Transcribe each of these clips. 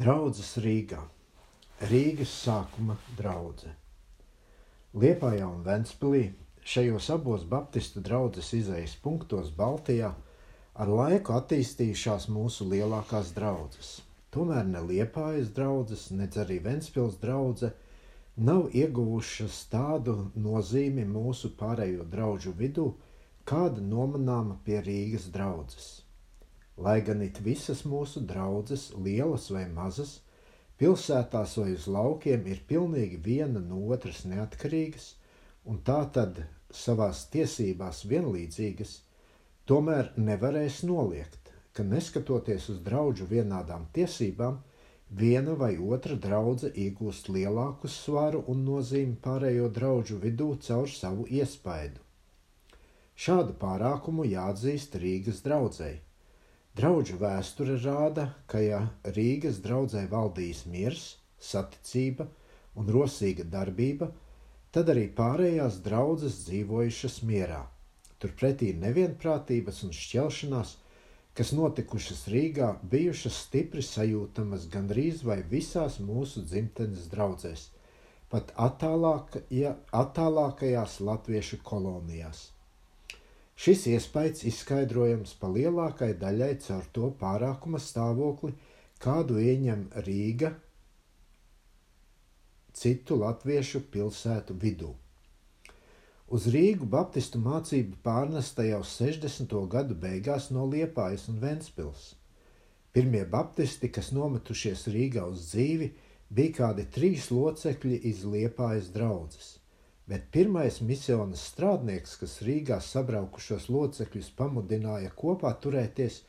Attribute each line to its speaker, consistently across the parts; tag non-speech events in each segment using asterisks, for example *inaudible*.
Speaker 1: Draudzes Rīgā. Rīgas sākuma draudzene. Liepājā un Ventspilī šajos abos Baptistu draudzes izējas punktos Baltijā ar laiku attīstījušās mūsu lielākās draudzes. Tomēr ne Liepājas draudzes, nedz arī Ventspils draudze nav ieguvušas tādu nozīmi mūsu pārējo draugu vidū, kāda nomanāma pie Rīgas draudzes. Lai gan it visas mūsu draudzes, lielas vai mazas, pilsētās vai uz laukiem, ir pilnīgi viena no otras neatkarīgas un tā tad savās tiesībās vienlīdzīgas, tomēr nevarēs noliegt, ka neskatoties uz draugu vienādām tiesībām, viena vai otra draudzene iegūst lielāku svaru un nozīmi pārējo draugu vidū caur savu iespaidu. Šādu pārākumu jāatzīst Rīgas draudzēji Draugu vēsture rāda, ka ja Rīgas draudzē valdīs miers, saticība un rosīga darbība, tad arī pārējās draudzes dzīvojušas mierā. Turpretī nevienprātības un šķelšanās, kas notikušas Rīgā, bijušas stipri sajūtamas gandrīz vai visās mūsu dzimtenes draudzēs, pat attālāk, ja, attālākajās latviešu kolonijās. Šis iespējas izskaidrojams pa lielākai daļai caur to pārākuma stāvokli, kādu ieņem Rīga citu latviešu pilsētu vidū. Uz Rīgu Baptistu mācību pārnesta jau 60. gadu beigās no Liepājas un Ventspils. Pirmie baptisti, kas nometušies Rīgā uz dzīvi, bija kādi trīs locekļi iz Liepājas draudzes bet pirmais misionas strādnieks, kas Rīgā sabraukušos locekļus pamudināja kopā turēties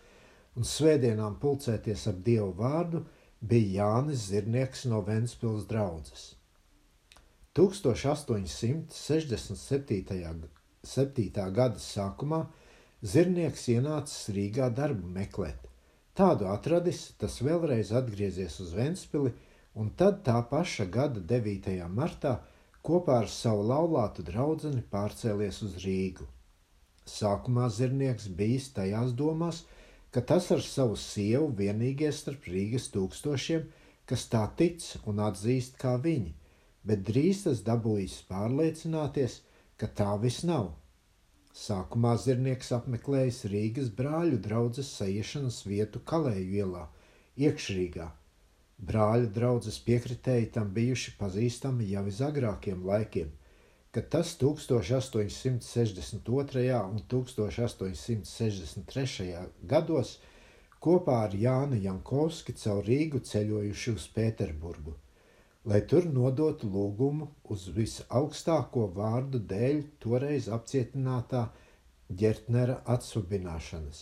Speaker 1: un svētdienām pulcēties ap Dievu vārdu, bija Jānis Zirnieks no Ventspils draudzes. 1867. gada sākumā Zirnieks ienācis Rīgā darbu meklēt. Tādu atradis, tas vēlreiz atgriezies uz Ventspili, un tad tā paša gada 9. martā kopā ar savu laulātu draugu pārcēlies uz Rīgu. Sākumā zirnieks bijis tajās domās, ka tas ar savu sievu vienīgie starp Rīgas tūkstošiem, kas tā tic un atzīst kā viņi, bet drīz tas dabūjis pārliecināties, ka tā vis nav. Sākumā zirnieks apmeklējis Rīgas brāļu draugas sajiešanas vietu Kalēju ielā, iekšrīgā, Brāļa draudzes piekritēji tam bijuši pazīstami jau iz agrākiem laikiem, kad tas 1862. un 1863. gados kopā ar Jānu Jankovski caur Rīgu ceļojuši uz Pēterburgu, lai tur nodotu lūgumu uz visaugstāko vārdu dēļ toreiz apcietinātā ģertnera atsubināšanas.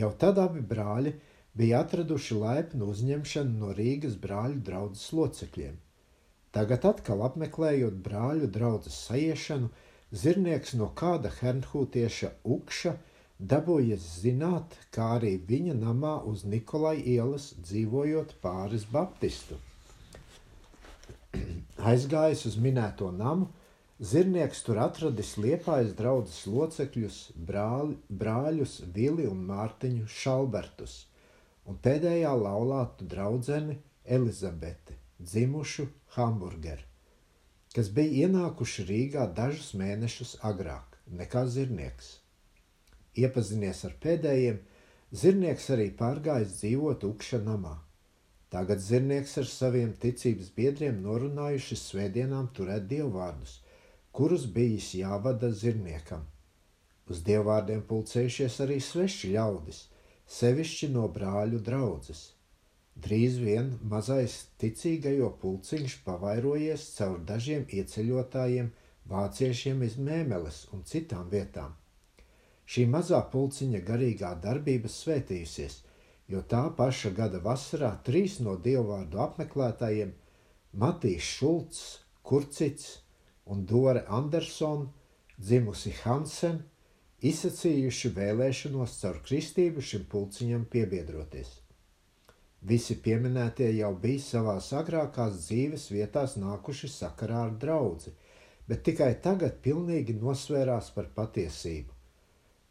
Speaker 1: Jau tad abi brāļi bija atraduši laipnu uzņemšanu no Rīgas brāļu draugas locekļiem. Tagad atkal apmeklējot brāļu draugas sajiešanu, zirnieks no kāda hernhūtieša ukša dabūja zināt, kā arī viņa namā uz Nikolai ielas dzīvojot pāris baptistu. *clears throat* Aizgājis uz minēto namu, zirnieks tur atradis liepājas draugas locekļus, brāļ, brāļus Vili un Mārtiņu Šalbertus – un pēdējā laulātu draudzeni Elizabeti, dzimušu Hamburgeru, kas bija ienākuši Rīgā dažus mēnešus agrāk nekā zirnieks. Iepazinies ar pēdējiem, zirnieks arī pārgājis dzīvot Ukša namā. Tagad zirnieks ar saviem ticības biedriem norunājuši svētdienām turēt dievvvārdus, kurus bijis jāvada zirniekam. Uz dievvvārdiem pulcējušies arī sveši ļaudis – sevišķi no brāļu draudzes. Drīz vien mazais ticīgajo pulciņš pavairojies caur dažiem ieceļotājiem, vāciešiem iz Mēmeles un citām vietām. Šī mazā pulciņa garīgā darbība svētījusies, jo tā paša gada vasarā trīs no dievvvārdu apmeklētājiem - Matīs Šulcs, Kurcits un Dore Andersona, dzimusi Hansen, izsacījuši vēlēšanos caur kristību šim pulciņam piebiedroties. Visi pieminētie jau bija savās agrākās dzīves vietās nākuši sakarā ar draugu, bet tikai tagad pilnīgi nosvērās par patiesību.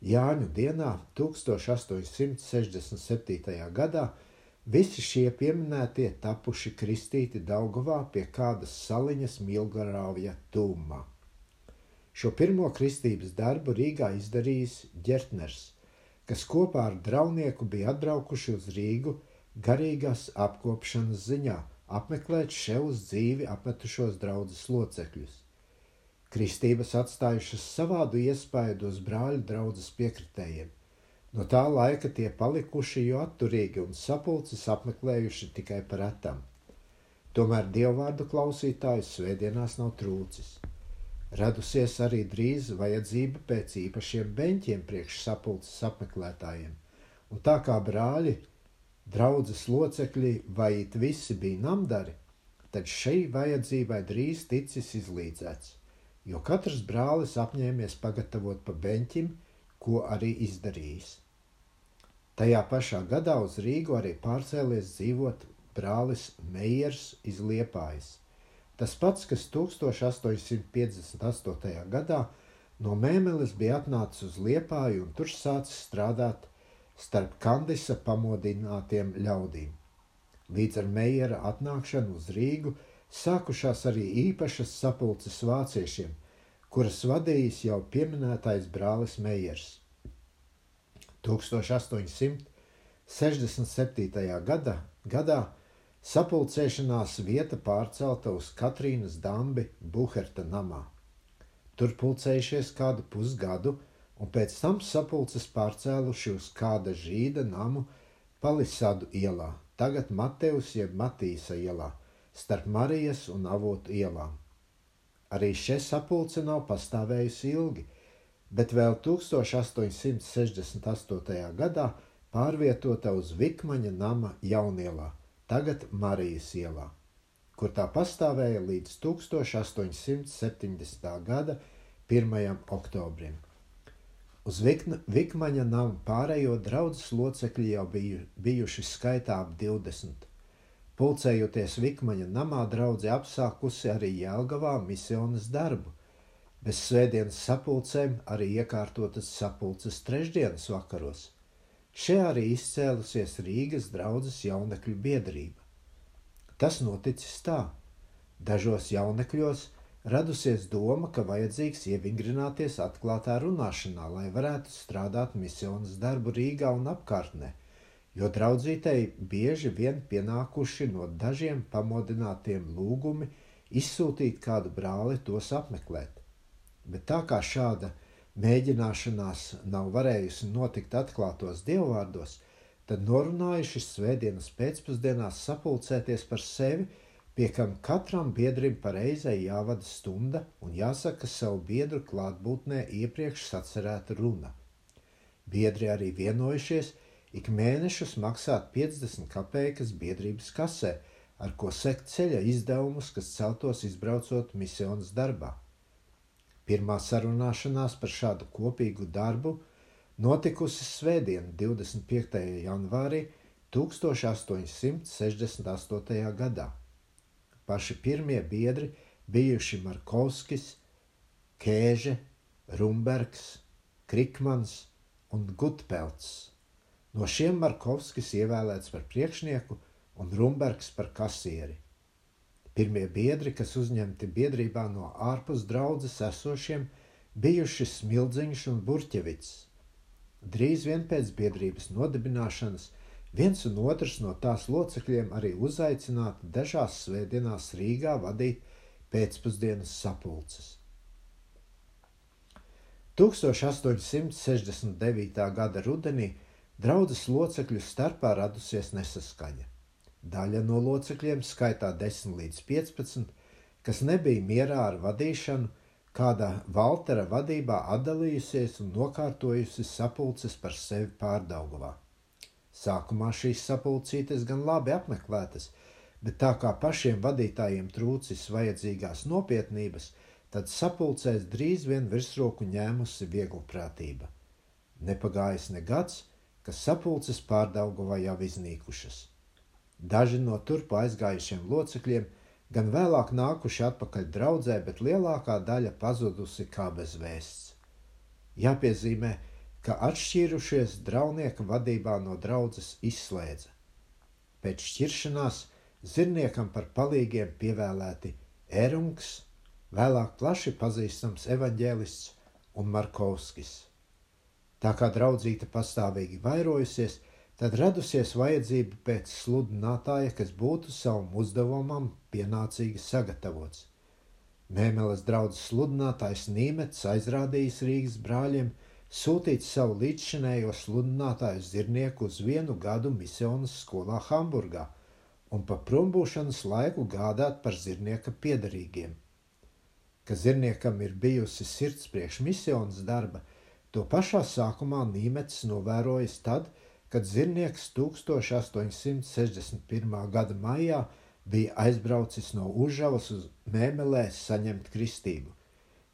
Speaker 1: Jāņu dienā, 1867. gadā, Visi šie pieminētie tapuši kristīti Daugavā pie kādas saliņas Milgarāvja tūmā. Šo pirmo kristības darbu Rīgā izdarījis Gertners, kas kopā ar draunieku bija atbraukuši uz Rīgu garīgās apkopšanas ziņā, apmeklēt šeit uz dzīvi apmetušos draugus locekļus. Kristības atstājušas savādu iespaidu uz brāļu draugus piekritējiem. No tā laika tie palikuši jo atturīgi un sapulces apmeklējuši tikai par etam. Tomēr dievvvārdu klausītājus svētdienās nav trūcis. Radusies arī drīz vajadzība pēc īpašiem beņķiem priekš sapulces apmeklētājiem, un tā kā brāļi, draudzes locekļi vai it visi bija namdari, tad šai vajadzībai drīz ticis izlīdzēts, jo katrs brālis apņēmies pagatavot pa beņķim, ko arī izdarījis. Tajā pašā gadā uz Rīgu arī pārcēlies dzīvot brālis Meijers iz Liepājas. Tas pats, kas 1858. gadā no Mēmeles bija atnācis uz Liepāju un tur sācis strādāt starp Kandisa pamodinātiem ļaudīm. Līdz ar Meijera atnākšanu uz Rīgu sākušās arī īpašas sapulces vāciešiem, kuras vadījis jau pieminētais brālis Meijers. 1867. Gada, gadā sapulcēšanās vieta pārcelta uz Katrīnas dambi Buherta namā. Tur pulcējušies kādu pusgadu, un pēc tam sapulces pārcēluši uz kāda žīda namu Palisadu ielā, tagad Mateus jeb Matīsa ielā, starp Marijas un Avotu ielām. Arī šie sapulce nav pastāvējusi ilgi – bet vēl 1868. gadā pārvietota uz Vikmaņa nama jaunielā, tagad Marijas ielā, kur tā pastāvēja līdz 1870. gada 1. oktobrim. Uz Vikmaņa nama pārējo draudzes locekļi jau biju, bijuši skaitā ap 20. Pulcējoties Vikmaņa namā, draudzē apsākusi arī Jēlgavā misionas darbu, Bez svētdienas sapulcēm arī iekārtotas sapulces trešdienas vakaros. Šeit arī izcēlusies Rīgas draudzes jaunekļu biedrība. Tas noticis tā. Dažos jaunekļos radusies doma, ka vajadzīgs ievingrināties atklātā runāšanā, lai varētu strādāt misijas darbu Rīgā un apkārtnē, jo draudzītei bieži vien pienākuši no dažiem pamodinātiem lūgumi izsūtīt kādu brāli tos apmeklēt. Bet tā kā šāda mēģināšanās nav varējusi notikt atklātos dievvvārdos, tad norunājuši svētdienas pēcpusdienās sapulcēties par sevi, pie kam katram biedrim pareizai jāvada stunda un jāsaka savu biedru klātbūtnē iepriekš sacerēta runa. Biedri arī vienojušies ik mēnešus maksāt 50 kopēkas biedrības kasē, ar ko sekt ceļa izdevumus, kas celtos izbraucot misijas darbā. Pirmā sarunāšanās par šādu kopīgu darbu notikusi Svētdien, 25. janvārī 1868. gadā. Paši pirmie biedri bijuši Markovskis, Kēže, Rumbergs, Krikmans un Gutpelts. No šiem Markovskis ievēlēts par priekšnieku un Rumbergs par kasieri. Pirmie biedri, kas uzņemti biedrībā no ārpus draudzes esošiem, bijuši Smildziņš un Burķevits. Drīz vien pēc biedrības nodibināšanas viens un otrs no tās locekļiem arī uzaicināti dažās svētdienās Rīgā vadīt pēcpusdienas sapulces. 1869. gada rudenī draudzes locekļu starpā radusies nesaskaņa. Daļa no locekļiem, skaitā 10 līdz 15, kas nebija mierā ar vadīšanu, kāda Valtera vadībā atdalījusies un nokārtojusi sapulces par sevi pārdaugavā. Sākumā šīs sapulcītes gan labi apmeklētas, bet tā kā pašiem vadītājiem trūcis vajadzīgās nopietnības, tad sapulcēs drīz vien virsroku ņēmusi vieglprātība. Nepagājis ne gads, ka sapulces pārdaugavā jau iznīkušas. Daži no turpu aizgājušiem locekļiem gan vēlāk nākuši atpakaļ draudzē, bet lielākā daļa pazudusi kā bez vēsts. Jāpiezīmē, ka atšķīrušies draunieka vadībā no draudzes izslēdza. pēc šķiršanās zirniekam par palīgiem pievēlēti Ērungs, vēlāk plaši pazīstams evaņģēlists un Markovskis. Tā kā draudzīte pastāvīgi vairojusies, tad radusies vajadzība pēc sludinātāja, kas būtu savam uzdevumam pienācīgi sagatavots. Mēmeles draugs sludinātājs Nīmets aizrādījis Rīgas brāļiem, sūtīt savu līdzšinējo sludinātāju zirnieku uz vienu gadu misijas skolā Hamburgā un pa prombūšanas laiku gādāt par zirnieka piedarīgiem. Ka zirniekam ir bijusi sirds priekš misijas darba, to pašā sākumā Nīmets novērojis tad, kad zirnieks 1861. gada maijā bija aizbraucis no Užavas uz Mēmelē saņemt kristību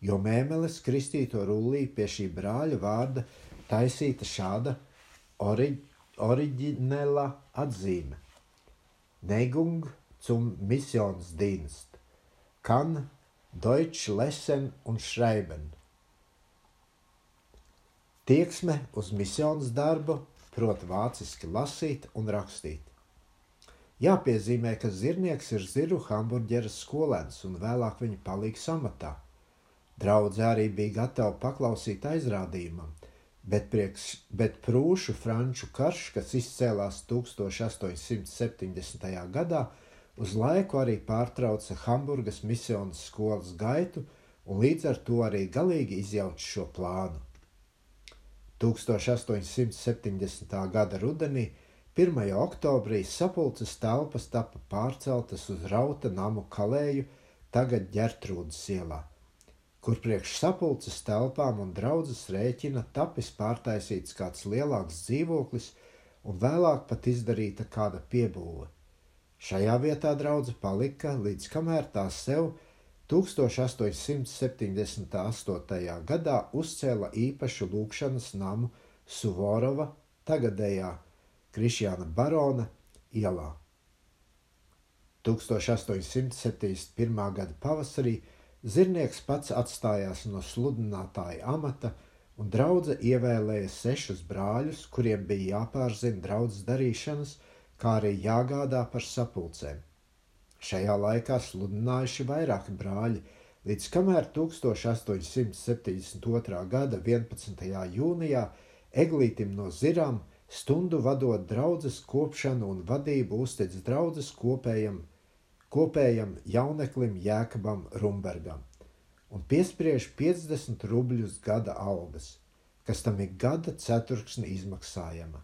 Speaker 1: jo mēmeles kristīto rullī pie šī brāļa vārda taisīta šāda ori, oriģinēla atzīme. Neigung zum Missionsdienst, kann Deutsch lesen un schreiben. Tieksme uz misijas darbu, proti, vāciski lasīt un rakstīt. Jāpiezīmē, ka zirnieks ir ziru hamburģeras skolēns un vēlāk viņa palīgs amatā. Draudze arī bija gatava paklausīt aizrādījumam, bet, prieks, bet prūšu franču karš, kas izcēlās 1870. gadā, uz laiku arī pārtrauca Hamburgas misijas skolas gaitu un līdz ar to arī galīgi izjauca šo plānu. 1870. gada rudenī 1. oktobrī sapulces telpas tika pārceltas uz Rauta namu kalēju, tagad ģertrūdas ielā kur priekš sapulces telpām un draudzes rēķina tapis pārtaisīts kāds lielāks dzīvoklis un vēlāk pat izdarīta kāda piebūve. Šajā vietā draudzene palika līdz kamēr tā sev 1878. gadā uzcēla īpašu lūkšanas namu Suvorova, tagadējā Krišjāna Barona ielā. 1871. gada pavasarī Zirnieks pats atstājās no sludinātāja amata, un draudzene ievēlēja sešus brāļus, kuriem bija jāpārzina draudzes darīšanas, kā arī jāgādā par sapulcēm. Šajā laikā sludinājuši vairāki brāļi, līdz kamēr 1872. gada 11. jūnijā Eglītim no Zirām stundu vadot draudzes kopšanu un vadību uztic draudzes kopējam kopējam jauneklim Jēkabam Rumbergam un piespriež 50 rubļus gada algas, kas tam ir gada ceturksni izmaksājama.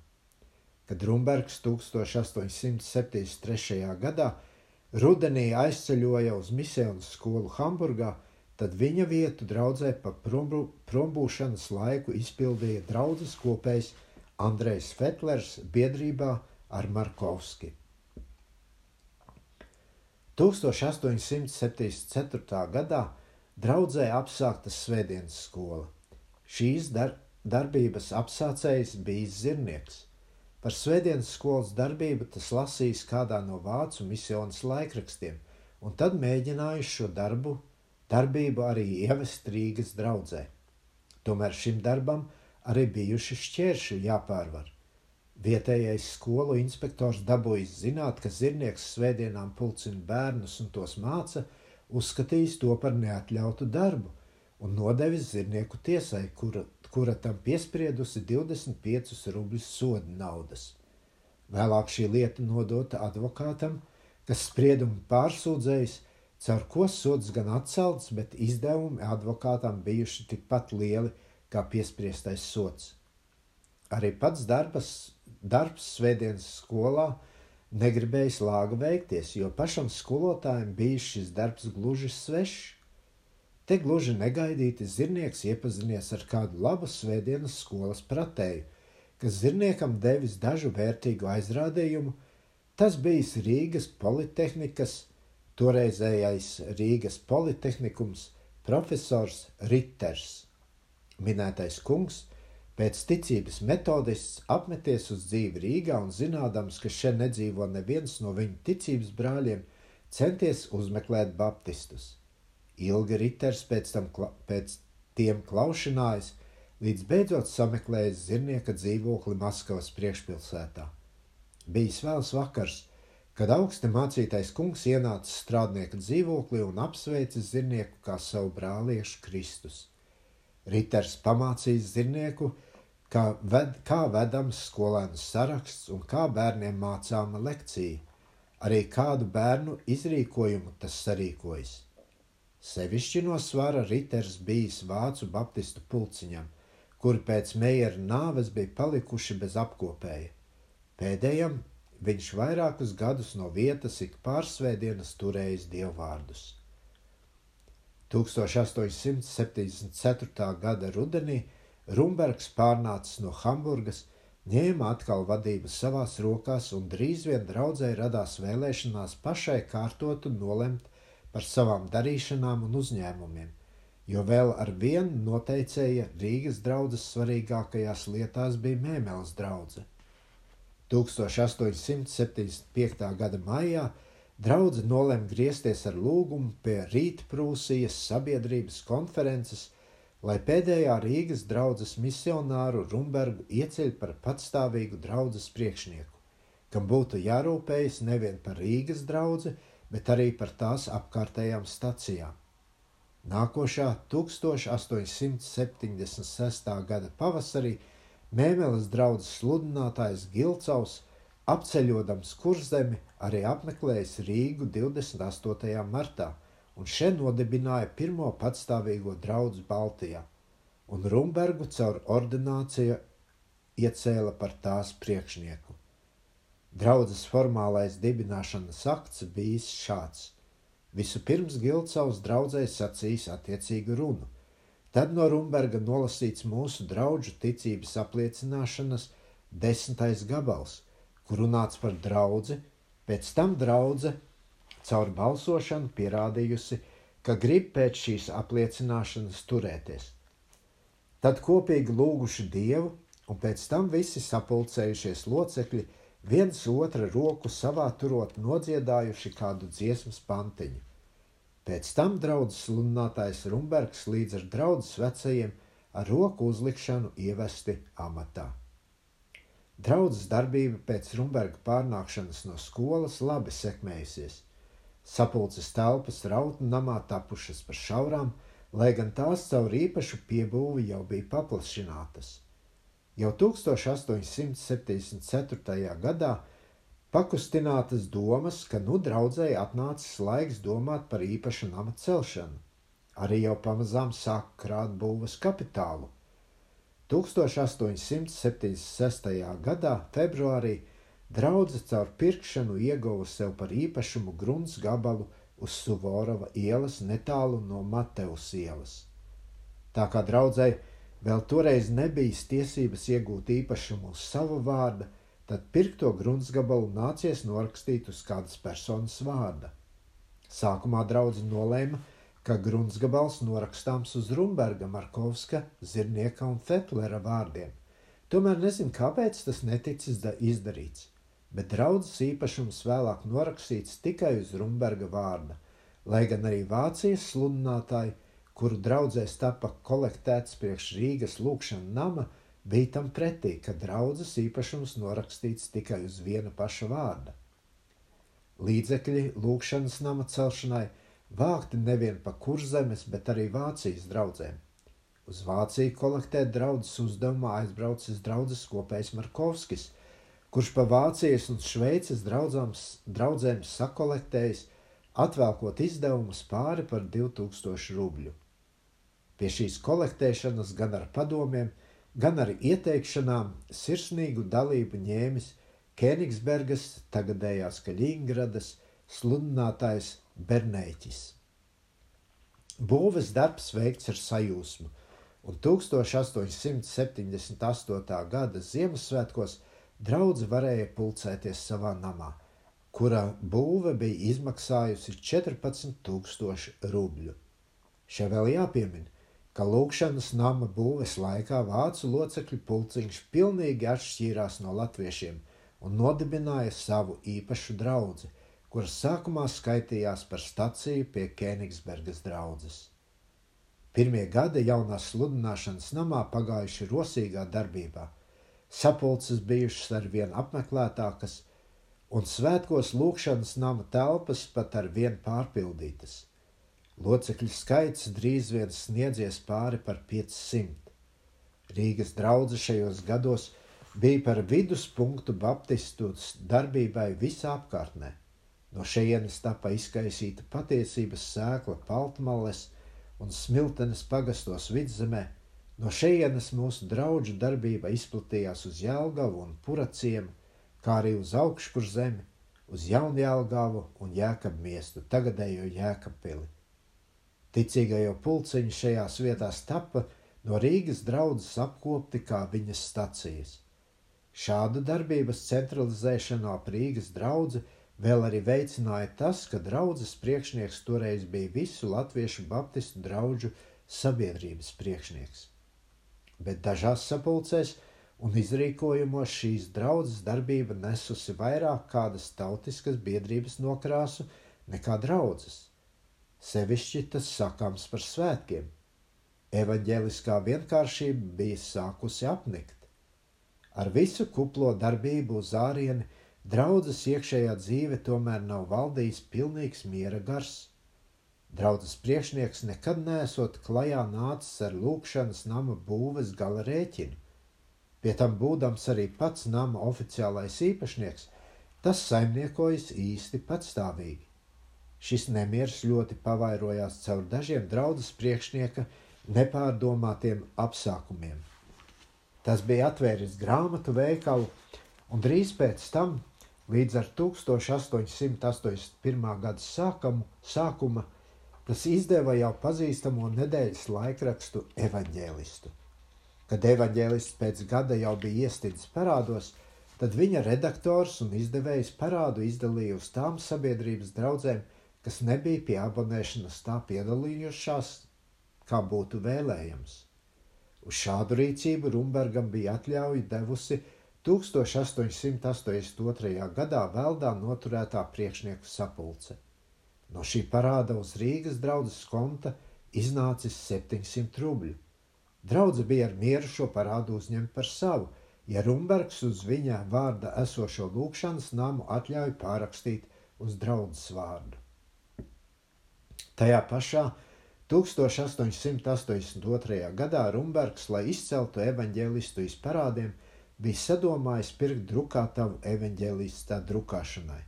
Speaker 1: Kad Rumbergs 1873. gadā rudenī aizceļoja uz misijas skolu Hamburgā, tad viņa vietu draudzē pa prombūšanas laiku izpildīja draudzes kopējs Andrejs Fetlers biedrībā ar Markovski. 1874. gadā draudzē apsākta Svētdienas skola. Šīs dar darbības apsācējs bija zirnieks. Par Svētdienas skolas darbību tas lasījis kādā no vācu misijas laikrakstiem, un tad mēģinājis šo darbu, darbību arī ievest Rīgas draudzē. Tomēr šim darbam arī bijuši šķēršļi jāpārvar. Vietējais skolu inspektors dabūjis zināt, ka zirnieks svētdienām pulcina bērnus un tos māca, uzskatījis to par neatļautu darbu un nodevis zirnieku tiesai, kura, kura tam piespriedusi 25 rubļus soda naudas. Vēlāk šī lieta nodota advokātam, kas spriedumu pārsūdzējis, caur ko sods gan atcelts, bet izdevumi advokātam bijuši tikpat lieli kā piespriestais sots. Arī pats darbas darbs Svētdienas skolā negribējis lāga veikties, jo pašam skolotājam bija šis darbs gluži svešs. Te gluži negaidīti zirnieks iepazinies ar kādu labu Svētdienas skolas pratēju, kas zirniekam devis dažu vērtīgu aizrādījumu. Tas bija Rīgas Politehnikas, toreizējais Rīgas Politehnikums profesors Ritters. Minētais kungs Pēc ticības metodists apmeties uz dzīvi Rīgā un zinādams, ka šeit nedzīvo neviens no viņa ticības brāļiem, centies uzmeklēt baptistus. Ilgi riters pēc tam pēc tiem klaušanājis, līdz beidzot sameklējis zirnieka dzīvokli Maskavas priekšpilsētā. Bijis vēls vakars, kad augsti mācītais kungs ienāca strādnieka dzīvoklī un apsveica zirnieku kā savu brāliešu Kristus. Riters pamācīs zirnieku, kā, ved, kā vedams skolēnu saraksts un kā bērniem mācāma lekcija, arī kādu bērnu izrīkojumu tas sarīkojas. Sevišķi no svara Riters bijis vācu baptistu pulciņam, kuri pēc Meijera nāves bija palikuši bez apkopēja. Pēdējam Viņš vairākus gadus no vietas ik pārsvētdienas turējis dievvvārdus. 1874. gada rudenī Rumbergs pārnācis no Hamburgas, ņēma atkal vadību savās rokās un drīz vien draudzēji radās vēlēšanās pašai kārtot un nolemt par savām darīšanām un uzņēmumiem, jo vēl ar vienu noteicēja Rīgas draudzes svarīgākajās lietās bija Mēmeles draudzene. 1875. gada maijā draudzene nolēma griezties ar lūgumu pie Rītprūsijas sabiedrības konferences, lai pēdējā Rīgas draudzes misionāru Rumbergu ieceļ par patstāvīgu draudzes priekšnieku, kam būtu jārūpējas nevien par Rīgas draugu, bet arī par tās apkārtējām stacijām. Nākošā 1876. gada pavasarī Mēmeles draugs sludinātājs Gilcaus, apceļodams kurzemi, arī apmeklējis Rīgu 28. martā un šeit nodibināja pirmo patstāvīgo draugu Baltijā, un Rumbergu caur ordināciju iecēla par tās priekšnieku. Draudzes formālais dibināšanas akts bijis šāds. Vispirms Gilcaus draudzēji sacīs attiecīgu runu, Tad no Rumberga nolasīts mūsu draugu ticības apliecināšanas desmitais gabals, kur runāts par draugu. Pēc tam draudzene caur balsošanu pierādījusi, ka grib pēc šīs apliecināšanas turēties. Tad kopīgi lūguši Dievu, un pēc tam visi sapulcējušies locekļi viens otra roku savā turot nodziedājuši kādu dziesmas pantiņu. Pēc tam draudzes sludinātājs Rumbergs līdz ar draudzes vecajiem ar roku uzlikšanu ievesti amatā. Draudzes darbība pēc Rumberga pārnākšanas no skolas labi sekmējusies. Sapulces telpas rautnu namā tapušas par šaurām, lai gan tās caur īpašu piebūvi jau bija paplašinātas. Jau 1874. gadā Pakustinātas domas, ka nu draudzēji atnācis laiks domāt par īpašu nama celšanu. Arī jau pamazām sāk krāt būvas kapitālu. 1876. gadā februārī draudzene caur pirkšanu ieguva sev par īpašumu grunts gabalu uz Suvorova ielas netālu no Mateus ielas. Tā kā draudzēji vēl toreiz nebija tiesības iegūt īpašumu uz savu vārdu, tad pirkto gruntsgabalu nācies norakstīt uz kādas personas vārda. Sākumā draudzene nolēma, ka gruntsgabals norakstāms uz Rumberga, Markovska, Zirnieka un Fetlera vārdiem. Tomēr nezinu, kāpēc tas neticis izdarīts, bet draudzes īpašums vēlāk norakstīts tikai uz Rumberga vārda, lai gan arī Vācijas sludinātāji, kuru draudzēs tapa kolektēts priekš Rīgas lūkšana nama, bija tam pretī, ka draudzes īpašums norakstīts tikai uz viena paša vārda. Līdzekļi lūkšanas nama celšanai vākti nevien pa kurzemes, bet arī Vācijas draugiem. Uz Vāciju kolektēt draudzes uzdevumā aizbraucis draugs kopējs Markovskis, kurš pa Vācijas un Šveices draudzēm sakolektējis, atvēlkot izdevumus pāri par 2000 rubļu. Pie šīs kolektēšanas gan ar padomiem, gan ar ieteikšanām sirsnīgu dalību ņēmis Kēnigsbergas, tagadējās Kaļingradas sludinātājs Bernēķis. Būves darbs veikts ar sajūsmu, un 1878. gada Ziemassvētkos draudze varēja pulcēties savā namā, kura būve bija izmaksājusi 14,000 rubļu. Šeit vēl jāpiemina, ka lūkšanas nama būves laikā vācu locekļu pulciņš pilnīgi atšķīrās no latviešiem un nodibināja savu īpašu draugu, kuras sākumā skaitījās par staciju pie Kēnigsbergas draudzes. Pirmie gadi jaunās sludināšanas namā pagājuši rosīgā darbībā. Sapulces bijušas ar vien apmeklētākas, un svētkos lūkšanas nama telpas pat ar vien pārpildītas. Locekļu skaits drīz vien sniedzies pāri par 500. Rīgas draudzene šajos gados bija par viduspunktu baptistu darbībai visā apkārtnē. No šejienes tapa izkaisīta patiesības sēkla Paltmales un Smiltenes pagastos vidzemē. No šejienes mūsu draugu darbība izplatījās uz Jēlgavu un Puraciem, kā arī uz augškur zemi, uz Jaunjēlgavu un Jēkabu miestu, tagadējo Jēkabpili. Ticīgajo pulciņi šajās vietās tapa no Rīgas draudzes apkopti kā viņas stacijas. Šādu darbības centralizēšanu ap Rīgas draugu Vēl arī veicināja tas, ka draudzes priekšnieks toreiz bija visu latviešu baptistu draugu sabiedrības priekšnieks. Bet dažās sapulcēs un izrīkojumos šīs draudzes darbība nesusi vairāk kādas tautiskas biedrības nokrāsu nekā draudzes. Sevišķi tas sakāms par svētkiem. Evanģēliskā vienkāršība bija sākusi apnikt. Ar visu kuplo darbību uz ārieni Draudzes iekšējā dzīve tomēr nav valdījis pilnīgs miera gars. Draudzes priekšnieks nekad nesot klajā nācis ar lūkšanas nama būves gala rēķinu. Pie tam būdams arī pats nama oficiālais īpašnieks, tas saimniekojas īsti patstāvīgi. Šis nemieris ļoti pavairojās caur dažiem draudzes priekšnieka nepārdomātiem apsākumiem. Tas bija atvēris grāmatu veikalu, un drīz pēc tam Līdz ar 1881. gada sākumu, sākuma tas izdeva jau pazīstamo nedēļas laikrakstu evaņģēlistu. Kad evaņģēlists pēc gada jau bija iestidzis parādos, tad viņa redaktors un izdevējs parādu izdalīja uz tām sabiedrības draudzēm, kas nebija pie abonēšanas tā piedalījušās, kā būtu vēlējams. Uz šādu rīcību Rumbergam bija atļauja devusi 1882. gadā Veldā noturētā priekšnieku sapulce. No šī parāda uz Rīgas draudzes konta iznācis 700 rubļu. Draudze bija ar mieru šo parādu uzņemt par savu, ja Rumbergs uz viņa vārda esošo lūgšanas namu atļauj pārakstīt uz draudzes vārdu. Tajā pašā 1882. gadā Rumbergs, lai izceltu evaņģēlistu iz parādiem, bija sadomājis pirkt drukātavu evaņģēlista drukāšanai,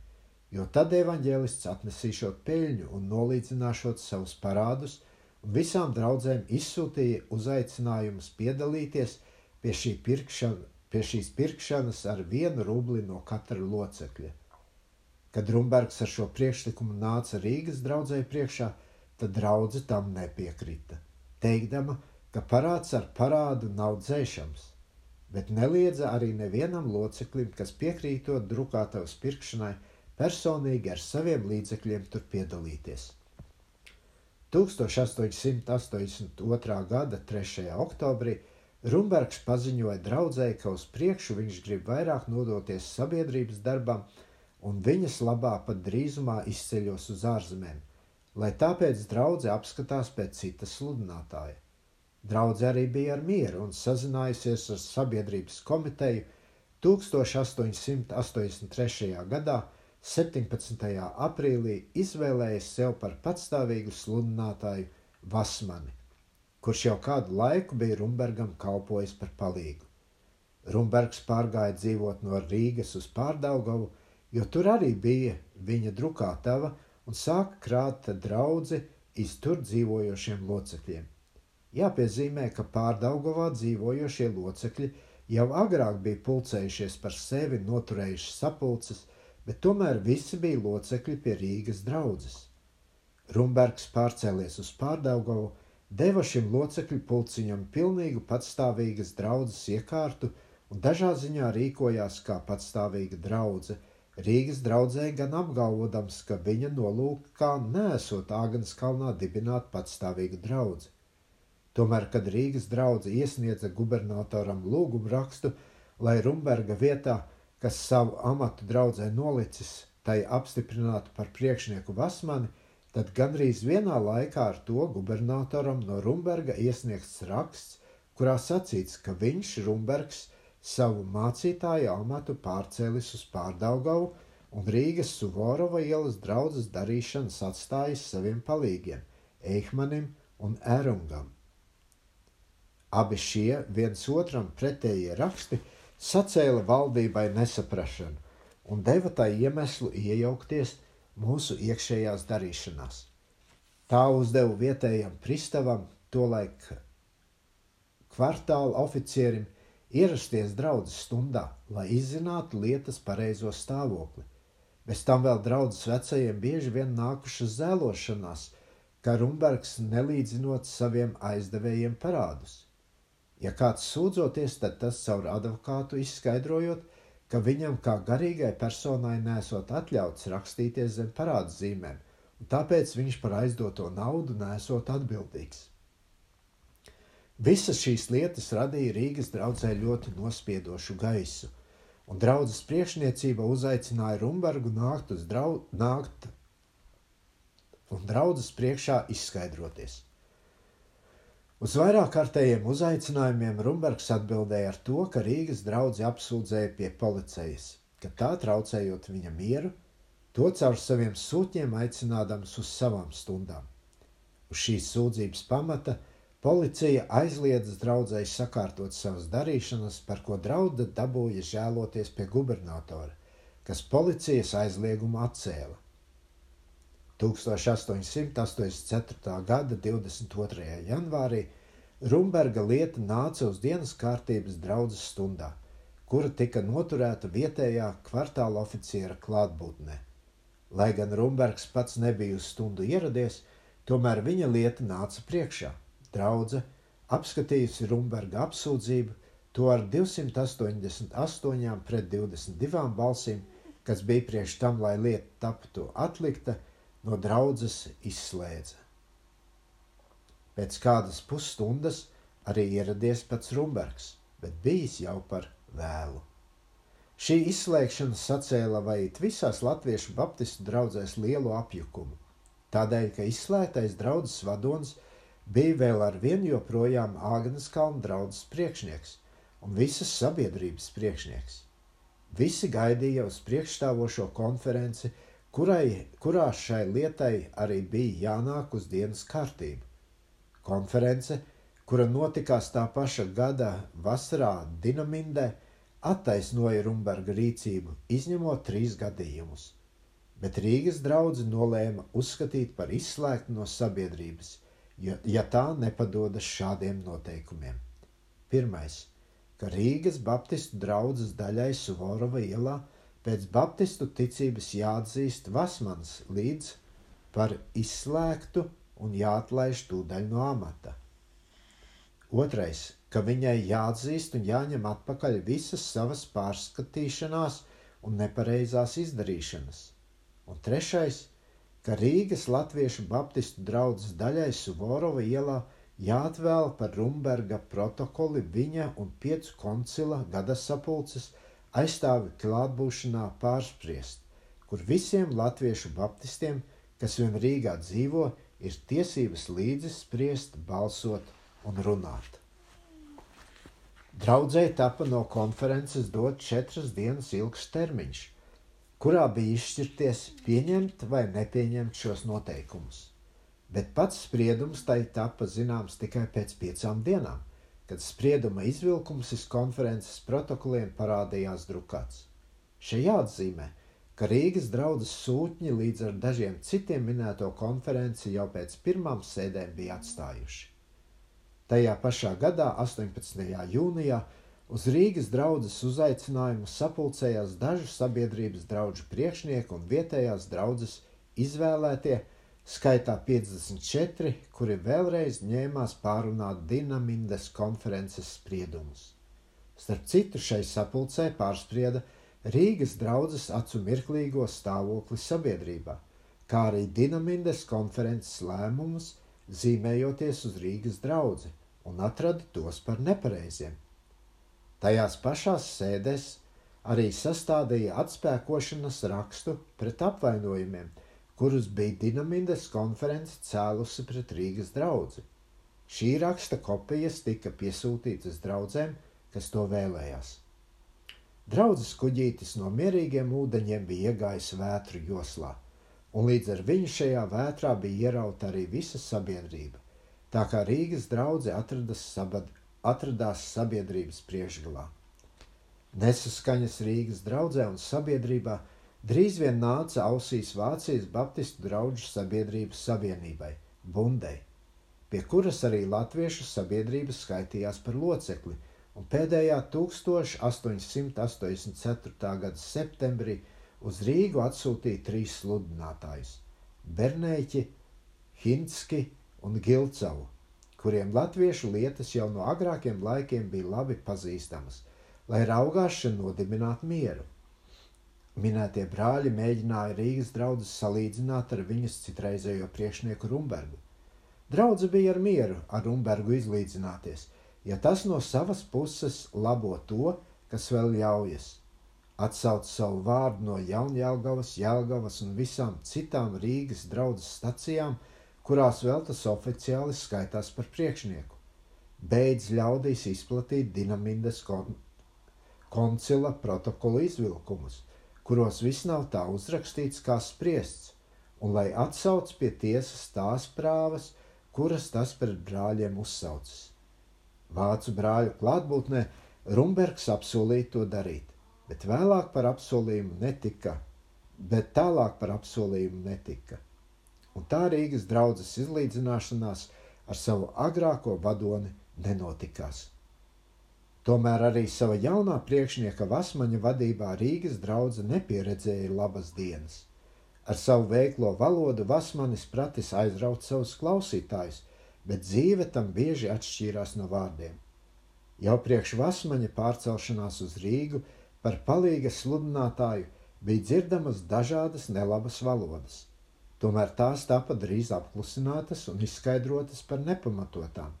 Speaker 1: jo tad evaņģēlists atnesīšot peļņu un nolīdzināšot savus parādus, un visām draudzēm izsūtīja uzaicinājumus piedalīties pie, šī pirkšana, pie šīs pirkšanas ar vienu rubli no katra locekļa. Kad Rumbergs ar šo priekšlikumu nāca Rīgas draudzēji priekšā, tad draudze tam nepiekrita, teikdama, ka parāds ar parādu nav dzēšams bet neliedza arī nevienam loceklim, kas piekrītot drukātavas pirkšanai, personīgi ar saviem līdzekļiem tur piedalīties. 1882. gada 3. oktobrī Rumbergs paziņoja draudzēji, ka uz priekšu viņš grib vairāk nodoties sabiedrības darbam, un viņas labā pat drīzumā izceļos uz ārzemēm, lai tāpēc draudzē apskatās pēc citas sludinātāja. Draudze arī bija ar mieru un sazinājusies ar sabiedrības komiteju 1883. gadā, 17. aprīlī izvēlējis sev par patstāvīgu sludinātāju Vasmani, kurš jau kādu laiku bija Rumbergam kalpojis par palīgu. Rumbergs pārgāja dzīvot no Rīgas uz Pārdaugavu, jo tur arī bija viņa drukātava un sāka krāt draudzi iz tur dzīvojošiem locekļiem. Jāpiezīmē, ka pārdaugovā dzīvojošie locekļi jau agrāk bija pulcējušies par sevi, noturējuši sapulces, bet tomēr visi bija locekļi pie Rīgas draudzes. Rumbergs pārcēlies uz pārdaugovu, deva šim locekļu pulciņam pilnīgu patstāvīgas draudzes iekārtu un dažā ziņā rīkojās kā patstāvīga draudzene. Rīgas draudzē gan apgalvodams, ka viņa nolūkā nesot Āgānas kalnā dibināt patstāvīgu draugu. Tomēr, kad Rīgas draugs iesniedza gubernatoram lūgumu rakstu, lai Rumberga vietā, kas savu amatu draudzē nolicis, tai apstiprinātu par priekšnieku Vasmani, tad gandrīz vienā laikā ar to gubernatoram no Rumberga iesniegts raksts, kurā sacīts, ka viņš, Rumbergs, savu mācītāju amatu pārcēlis uz Pārdaugavu un Rīgas Suvorova ielas draudzes darīšanas atstājis saviem palīgiem Eihmanim un Ērungam. Abi šie viens otram pretējie raksti sacēla valdībai nesaprašanu un deva tai iemeslu iejaukties mūsu iekšējās darīšanās. Tā uzdeva vietējam pristavam, tolaik kvartāla oficierim, ierasties draudzes stundā, lai izzinātu lietas pareizo stāvokli. Bez tam vēl draudzes vecajiem bieži vien nākušas zēlošanās, ka Rumbergs nelīdzinot saviem aizdevējiem parādus. Ja kāds sūdzoties, tad tas caur advokātu izskaidrojot, ka viņam kā garīgai personai nesot atļauts rakstīties zem parādu zīmēm, un tāpēc viņš par aizdoto naudu nesot atbildīgs. Visas šīs lietas radīja Rīgas draudzē ļoti nospiedošu gaisu, un draudzes priekšniecība uzaicināja Rumbergu nākt uz drau, nākt un draudzes priekšā izskaidroties. Uz vairāk kārtējiem uzaicinājumiem Rumbergs atbildēja ar to, ka Rīgas draugi apsūdzēja pie policijas, ka tā traucējot viņa mieru, to caur saviem sūtņiem aicinādams uz savām stundām. Uz šīs sūdzības pamata policija aizliedz draudzēji sakārtot savas darīšanas, par ko drauda dabūja žēloties pie gubernatora, kas policijas aizliegumu atcēla. 1884. gada 22. janvārī Rumberga lieta nāca uz dienas kārtības draudzes stundā, kura tika noturēta vietējā kvartāla oficiera klātbūtnē. Lai gan Rumbergs pats nebija uz stundu ieradies, tomēr viņa lieta nāca priekšā. Draudze, apskatījusi Rumberga apsūdzību, to ar 288 pret 22 balsīm, kas bija priekš tam, lai lieta taptu atlikta, no draudzes izslēdza. Pēc kādas pusstundas arī ieradies pats Rumbergs, bet bijis jau par vēlu. Šī izslēgšana sacēla vai visās latviešu baptistu draugzēs lielu apjukumu, tādēļ, ka izslēgtais draudzes vadonis bija vēl ar vienu joprojām Āgnes kalna draudzes priekšnieks un visas sabiedrības priekšnieks. Visi gaidīja uz priekšstāvošo konferenci kurai, kurā šai lietai arī bija jānāk uz dienas kārtību. Konference, kura notikās tā paša gada vasarā Dinamindē, attaisnoja Rumberga rīcību, izņemot trīs gadījumus, bet Rīgas draugi nolēma uzskatīt par izslēgtu no sabiedrības, ja, ja tā nepadodas šādiem noteikumiem. Pirmais, ka Rīgas Baptistu draugas daļai Suvorova ielā pēc baptistu ticības jāatzīst Vasmans līdz par izslēgtu un jāatlaiž tūdaļ no amata. Otrais, ka viņai jāatzīst un jāņem atpakaļ visas savas pārskatīšanās un nepareizās izdarīšanas. Un trešais, ka Rīgas Latviešu Baptistu draugas daļai Suvorova ielā jāatvēl par Rumberga protokoli viņa un piecu koncila gada sapulces aizstāvi klātbūšanā pārspriest, kur visiem latviešu baptistiem, kas vien Rīgā dzīvo, ir tiesības līdzi spriest, balsot un runāt. Draudzēji tapa no konferences dot četras dienas ilgs termiņš, kurā bija izšķirties pieņemt vai nepieņemt šos noteikumus. Bet pats spriedums tai tapa zināms tikai pēc piecām dienām kad sprieduma izvilkums iz konferences protokoliem parādījās drukāts. Šeit jāatzīmē, ka Rīgas draudzes sūtņi līdz ar dažiem citiem minēto konferenci jau pēc pirmām sēdēm bija atstājuši. Tajā pašā gadā, 18. jūnijā, uz Rīgas draudzes uzaicinājumu sapulcējās dažu sabiedrības draugu priekšnieku un vietējās draudzes izvēlētie skaitā 54, kuri vēlreiz ņēmās pārunāt Dinamindas konferences spriedumus. Starp citu, šai sapulcē pārsprieda Rīgas draudzes acu mirklīgo stāvokli sabiedrībā, kā arī Dinamindas konferences lēmumus, zīmējoties uz Rīgas draugu un atrada tos par nepareiziem. Tajās pašās sēdēs arī sastādīja atspēkošanas rakstu pret apvainojumiem – kurus bija Dinamindas konference cēlusi pret Rīgas draugu. Šī raksta kopijas tika piesūtītas draudzēm, kas to vēlējās. Draudzes kuģītis no mierīgiem ūdeņiem bija iegājis vētru joslā, un līdz ar viņu šajā vētrā bija ierauta arī visa sabiedrība. Tā kā Rīgas draudzē atradās sabiedrības priekšgalā. Nesaskaņas Rīgas draudzē un sabiedrībā drīz vien nāca ausīs Vācijas Baptistu draugu sabiedrības savienībai, Bundei, pie kuras arī latviešu sabiedrības skaitījās par locekli, un pēdējā 1884. gada septembrī uz Rīgu atsūtīja trīs sludinātājus - Bernēķi, Hinski un Gilcavu, kuriem latviešu lietas jau no agrākiem laikiem bija labi pazīstamas – lai raugās šeit nodibināt mieru. Minētie brāļi mēģināja Rīgas draugus salīdzināt ar viņas citreizējo priekšnieku Rumbergu. Draudze bija ar mieru ar Rumbergu izlīdzināties, ja tas no savas puses labo to, kas vēl ļaujas. Atsauc savu vārdu no Jaunjēlgavas, Jēlgavas un visām citām Rīgas draudzes stacijām, kurās vēl tas oficiāli skaitās par priekšnieku. Beidz ļaudīs izplatīt dinamindas koncila protokolu izvilkumus, kuros viss nav tā uzrakstīts, kā spriests, un lai atsauc pie tiesas tās prāvas, kuras tas pret brāļiem uzsaucas. Vācu brāļu klātbūtnē Rumbergs apsolīja to darīt, bet vēlāk par apsolījumu netika, bet tālāk par apsolījumu netika. Un tā Rīgas draudzes izlīdzināšanās ar savu agrāko vadoni nenotikās. Tomēr arī sava jaunā priekšnieka Vasmaņa vadībā Rīgas draudzene nepieredzēja labas dienas. Ar savu veiklo valodu Vasmanis pratis aizraut savus klausītājus, bet dzīve tam bieži atšķīrās no vārdiem. Jau priekš Vasmaņa pārcelšanās uz Rīgu par palīga sludinātāju bija dzirdamas dažādas nelabas valodas. Tomēr tās tapa drīz apklusinātas un izskaidrotas par nepamatotām.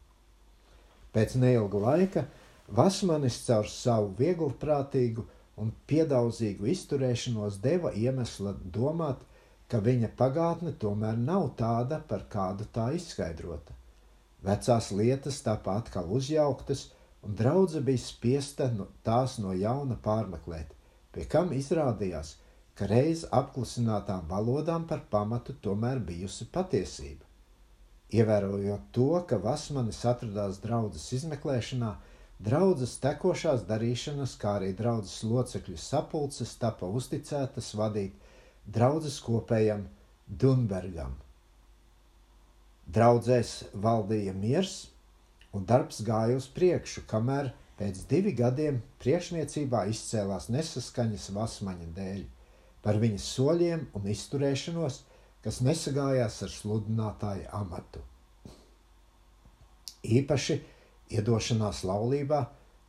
Speaker 1: Pēc neilga laika Vasmanis caur savu vieglprātīgu un piedaudzīgu izturēšanos deva iemeslu domāt, ka viņa pagātne tomēr nav tāda, par kādu tā izskaidrota. Vecās lietas tāpat atkal uzjauktas, un draudzene bija spiesta tās no jauna pārmeklēt, pie kam izrādījās, ka reiz apklusinātām valodām par pamatu tomēr bijusi patiesība. Ievērojot to, ka Vasmanis atradās draudzes izmeklēšanā, Draudzes tekošās darīšanas, kā arī draudzes locekļu sapulces tapa uzticētas vadīt draudzes kopējam Dunbergam. Draudzēs valdīja miers, un darbs gāja uz priekšu, kamēr pēc divi gadiem priekšniecībā izcēlās nesaskaņas vasmaņa dēļ par viņas soļiem un izturēšanos, kas nesagājās ar sludinātāja amatu. Īpaši Iedošanās laulībā,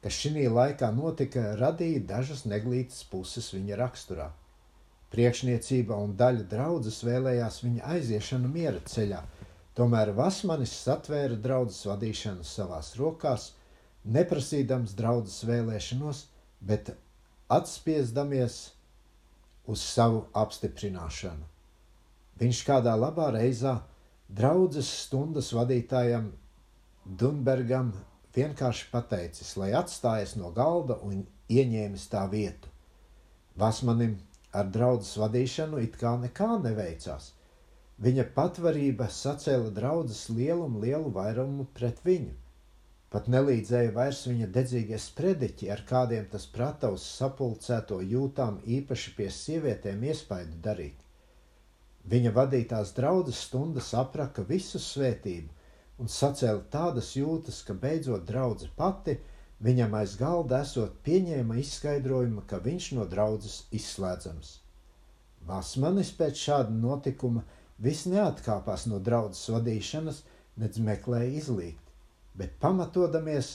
Speaker 1: kas šī laikā notika, radīja dažas neglītas puses viņa raksturā. Priekšniecība un daļa draudzes vēlējās viņa aiziešanu miera ceļā, tomēr Vasmanis satvēra draudzes vadīšanu savās rokās, neprasīdams draudzes vēlēšanos, bet atspiesdamies uz savu apstiprināšanu. Viņš kādā labā reizē draudzes stundas vadītājam Dunbergam vienkārši pateicis, lai atstājas no galda un ieņēmis tā vietu. Vasmanim ar draudzes vadīšanu it kā nekā neveicās. Viņa patvarība sacēla draudzes lielumu lielu vairumu pret viņu. Pat nelīdzēja vairs viņa dedzīgie sprediķi, ar kādiem tas prata uz sapulcēto jūtām īpaši pie sievietēm iespaidu darīt. Viņa vadītās draudzes stundas apraka visu svētību, un sacēla tādas jūtas, ka beidzot draudzene pati viņam aiz galda esot pieņēma izskaidrojumu, ka viņš no draudzes izslēdzams. Vasmanis pēc šāda notikuma vis neatkāpās no draudzes vadīšanas, nedz meklēja izlīgt, bet pamatodamies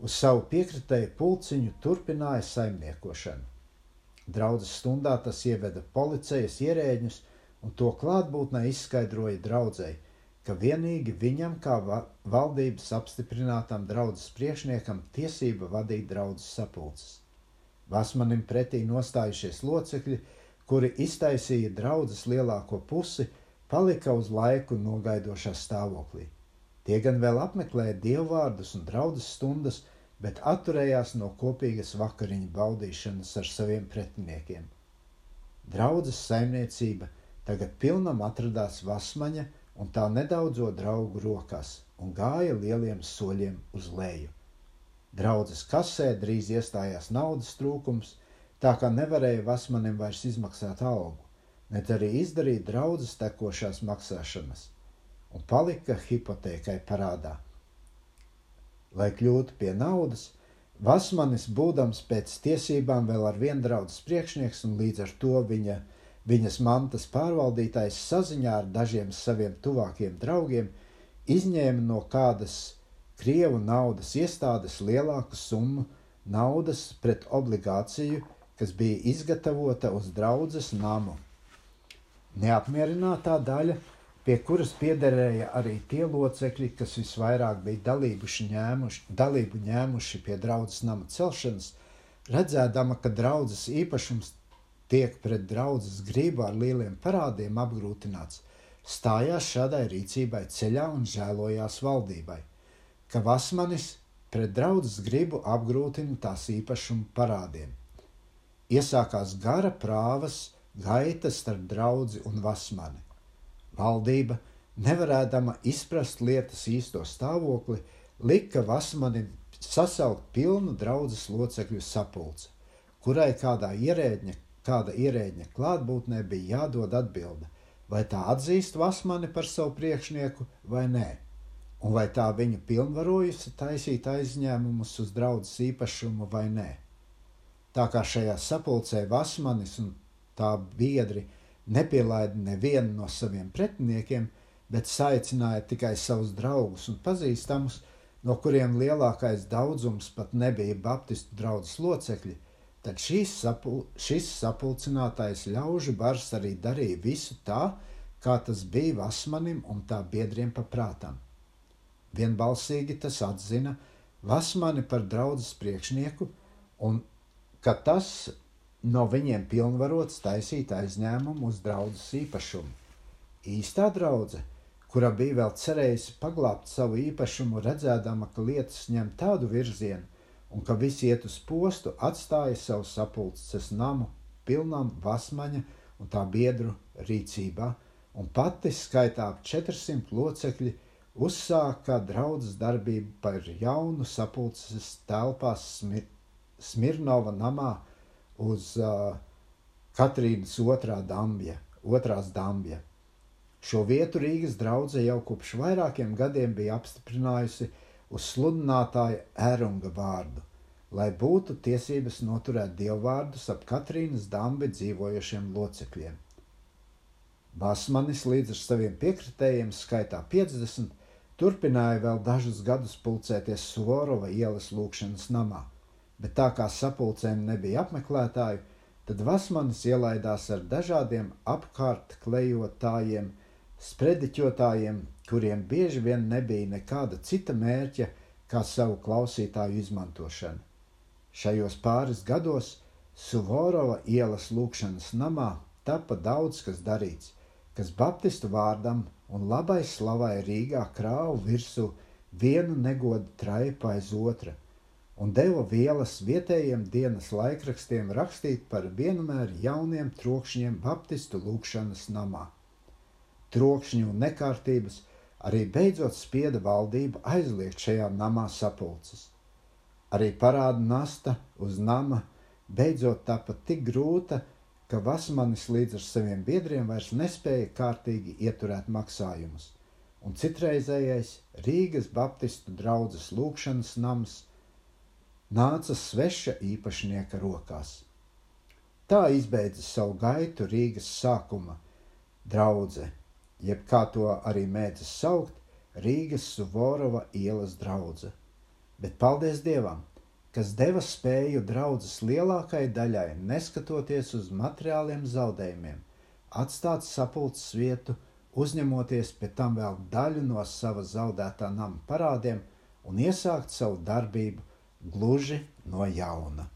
Speaker 1: uz savu piekritēju pulciņu turpināja saimniekošanu. Draudzes stundā tas ieveda policijas ierēģus un to klātbūtnē izskaidroja draudzēji, ka vienīgi viņam, kā valdības apstiprinātam draudzes priekšniekam, tiesība vadīt draudzes sapulces. Vasmanim pretī nostājušies locekļi, kuri iztaisīja draudzes lielāko pusi, palika uz laiku nogaidošā stāvoklī. Tie gan vēl apmeklēja dievvvārdus un draudzes stundas, bet atturējās no kopīgas vakariņu baudīšanas ar saviem pretiniekiem. Draudzes saimniecība tagad pilnam atradās Vasmaņa un tā nedaudzo draugu rokās un gāja lieliem soļiem uz leju. Draudzes kasē drīz iestājās naudas trūkums, tā kā nevarēja Vasmanim vairs izmaksāt algu, ne arī izdarīt draudzes tekošās maksāšanas, un palika hipotēkai parādā. Lai kļūtu pie naudas, Vasmanis, būdams pēc tiesībām vēl ar vienu draudzes priekšnieks un līdz ar to viņa, viņas mantas pārvaldītājs saziņā ar dažiem saviem tuvākiem draugiem, izņēma no kādas Krievu naudas iestādes lielāku summu naudas pret obligāciju, kas bija izgatavota uz draudzes namu. Neapmierinātā daļa pie kuras piederēja arī tie locekļi, kas visvairāk bija ņēmuši, dalību ņēmuši pie draudzes nama celšanas, redzēdama, ka draudzes īpašums tiek pret draudzes gribu ar lieliem parādiem apgrūtināts, stājās šādai rīcībai ceļā un žēlojās valdībai, ka Vasmanis pret draudzes gribu apgrūtina tās īpašumu parādiem. Iesākās gara prāvas gaita starp draugu un Vasmani Valdība, nevarēdama izprast lietas īsto stāvokli, lika Vasmanim sasaukt pilnu draudzes locekļu sapulci, kurai kādā ierēģņa, kāda ierēģņa klātbūtnē bija jādod atbilde, vai tā atzīst Vasmani par savu priekšnieku vai nē, un vai tā viņu pilnvarojusi taisīt aizņēmumus uz draudzes īpašumu vai nē. Tā kā šajā sapulcē Vasmanis un tā biedri – nepielaida nevienu no saviem pretiniekiem, bet saicināja tikai savus draugus un pazīstamus, no kuriem lielākais daudzums pat nebija Baptistu draugas locekļi, tad sapul šis sapulcinātais ļaužu bars arī darīja visu tā, kā tas bija Vasmanim un tā biedriem paprātam. Vienbalsīgi tas atzina Vasmani par draudzes priekšnieku un ka tas no viņiem pilnvarots taisīt aizņēmumu uz draudzes īpašumu. Īstā draudzene, kura bija vēl cerējusi paglābt savu īpašumu, redzēdama, ka lietas ņem tādu virzienu un ka viss iet uz postu, atstāja savu sapulces namu pilnām vasmaņa un tā biedru rīcībā, un pati skaitā ap 400 locekļi uzsāka draudzes darbību par jaunu sapulces telpās Smir Smirnova namā uz uh, Katrīnas otrā dambja, otrās dambja. Šo vietu Rīgas draudzē jau kopš vairākiem gadiem bija apstiprinājusi uz sludinātāja Ērunga vārdu, lai būtu tiesības noturēt dievvvārdus ap Katrīnas dambi dzīvojošiem locekļiem. Basmanis līdz ar saviem piekritējiem, skaitā 50, turpināja vēl dažus gadus pulcēties Suvorova ielas lūkšanas namā – bet tā kā sapulcēm nebija apmeklētāju, tad Vasmanis ielaidās ar dažādiem apkārt klejotājiem, sprediķotājiem, kuriem bieži vien nebija nekāda cita mērķa kā savu klausītāju izmantošana. Šajos pāris gados Suvorova ielas lūkšanas namā tapa daudz kas darīts, kas Baptistu vārdam un labai slavai Rīgā krāvu virsū vienu negodu traipu aiz otra – un deva vielas vietējiem dienas laikrakstiem rakstīt par vienmēr jauniem trokšņiem Baptistu lūkšanas namā. Trokšņi un nekārtības arī beidzot spieda valdību aizliegt šajā namā sapulces. Arī parāda nasta uz nama beidzot tapa tik grūta, ka Vasmanis līdz ar saviem biedriem vairs nespēja kārtīgi ieturēt maksājumus, un citreizējais Rīgas Baptistu draudzes lūkšanas nams nāca sveša īpašnieka rokās. Tā izbeidza savu gaitu Rīgas sākuma draudzē, jeb kā to arī mēdzas saukt, Rīgas Suvorova ielas draudzē. Bet paldies Dievam, kas deva spēju draudzes lielākajai daļai, neskatoties uz materiāliem zaudējumiem, atstāt sapulces vietu, uzņemoties pēc tam vēl daļu no sava zaudētā nama parādiem un iesākt savu darbību gluži no jauna.